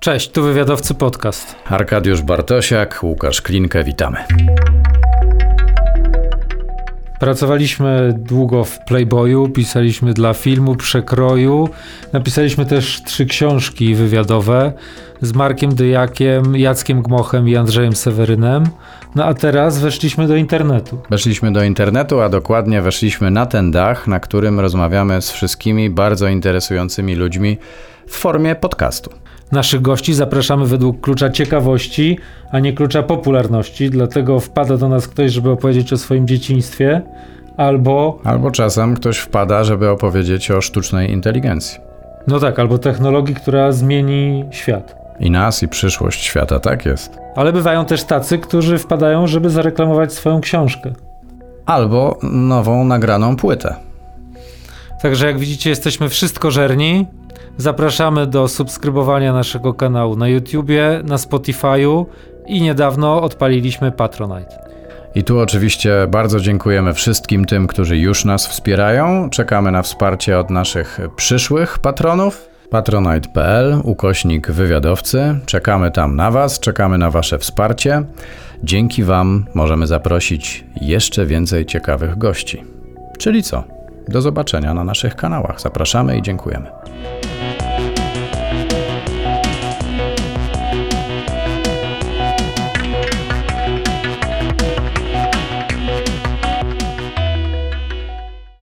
Cześć, tu wywiadowcy podcast. Arkadiusz Bartosiak, Łukasz Klinkę, witamy. Pracowaliśmy długo w Playboyu, pisaliśmy dla filmu Przekroju, napisaliśmy też trzy książki wywiadowe z Markiem Dyjakiem, Jackiem Gmochem i Andrzejem Sewerynem. No a teraz weszliśmy do internetu. Weszliśmy do internetu, a dokładnie weszliśmy na ten dach, na którym rozmawiamy z wszystkimi bardzo interesującymi ludźmi w formie podcastu. Naszych gości zapraszamy według klucza ciekawości, a nie klucza popularności, dlatego wpada do nas ktoś, żeby opowiedzieć o swoim dzieciństwie, albo, Albo czasem ktoś wpada, żeby opowiedzieć o sztucznej inteligencji. no tak, albo technologii, która zmieni świat. I nas, i przyszłość świata, tak jest. Ale bywają też tacy, którzy wpadają, żeby zareklamować swoją książkę. Albo nową nagraną płytę. Także jak widzicie, jesteśmy wszystko żerni. Zapraszamy do subskrybowania naszego kanału na YouTubie, na Spotify'u i niedawno odpaliliśmy Patronite. I tu oczywiście bardzo dziękujemy wszystkim tym, którzy już nas wspierają. Czekamy na wsparcie od naszych przyszłych patronów. Patronite.pl, ukośnik wywiadowcy. Czekamy tam na Was, czekamy na Wasze wsparcie. Dzięki Wam możemy zaprosić jeszcze więcej ciekawych gości. Czyli co? Do zobaczenia na naszych kanałach. Zapraszamy i dziękujemy.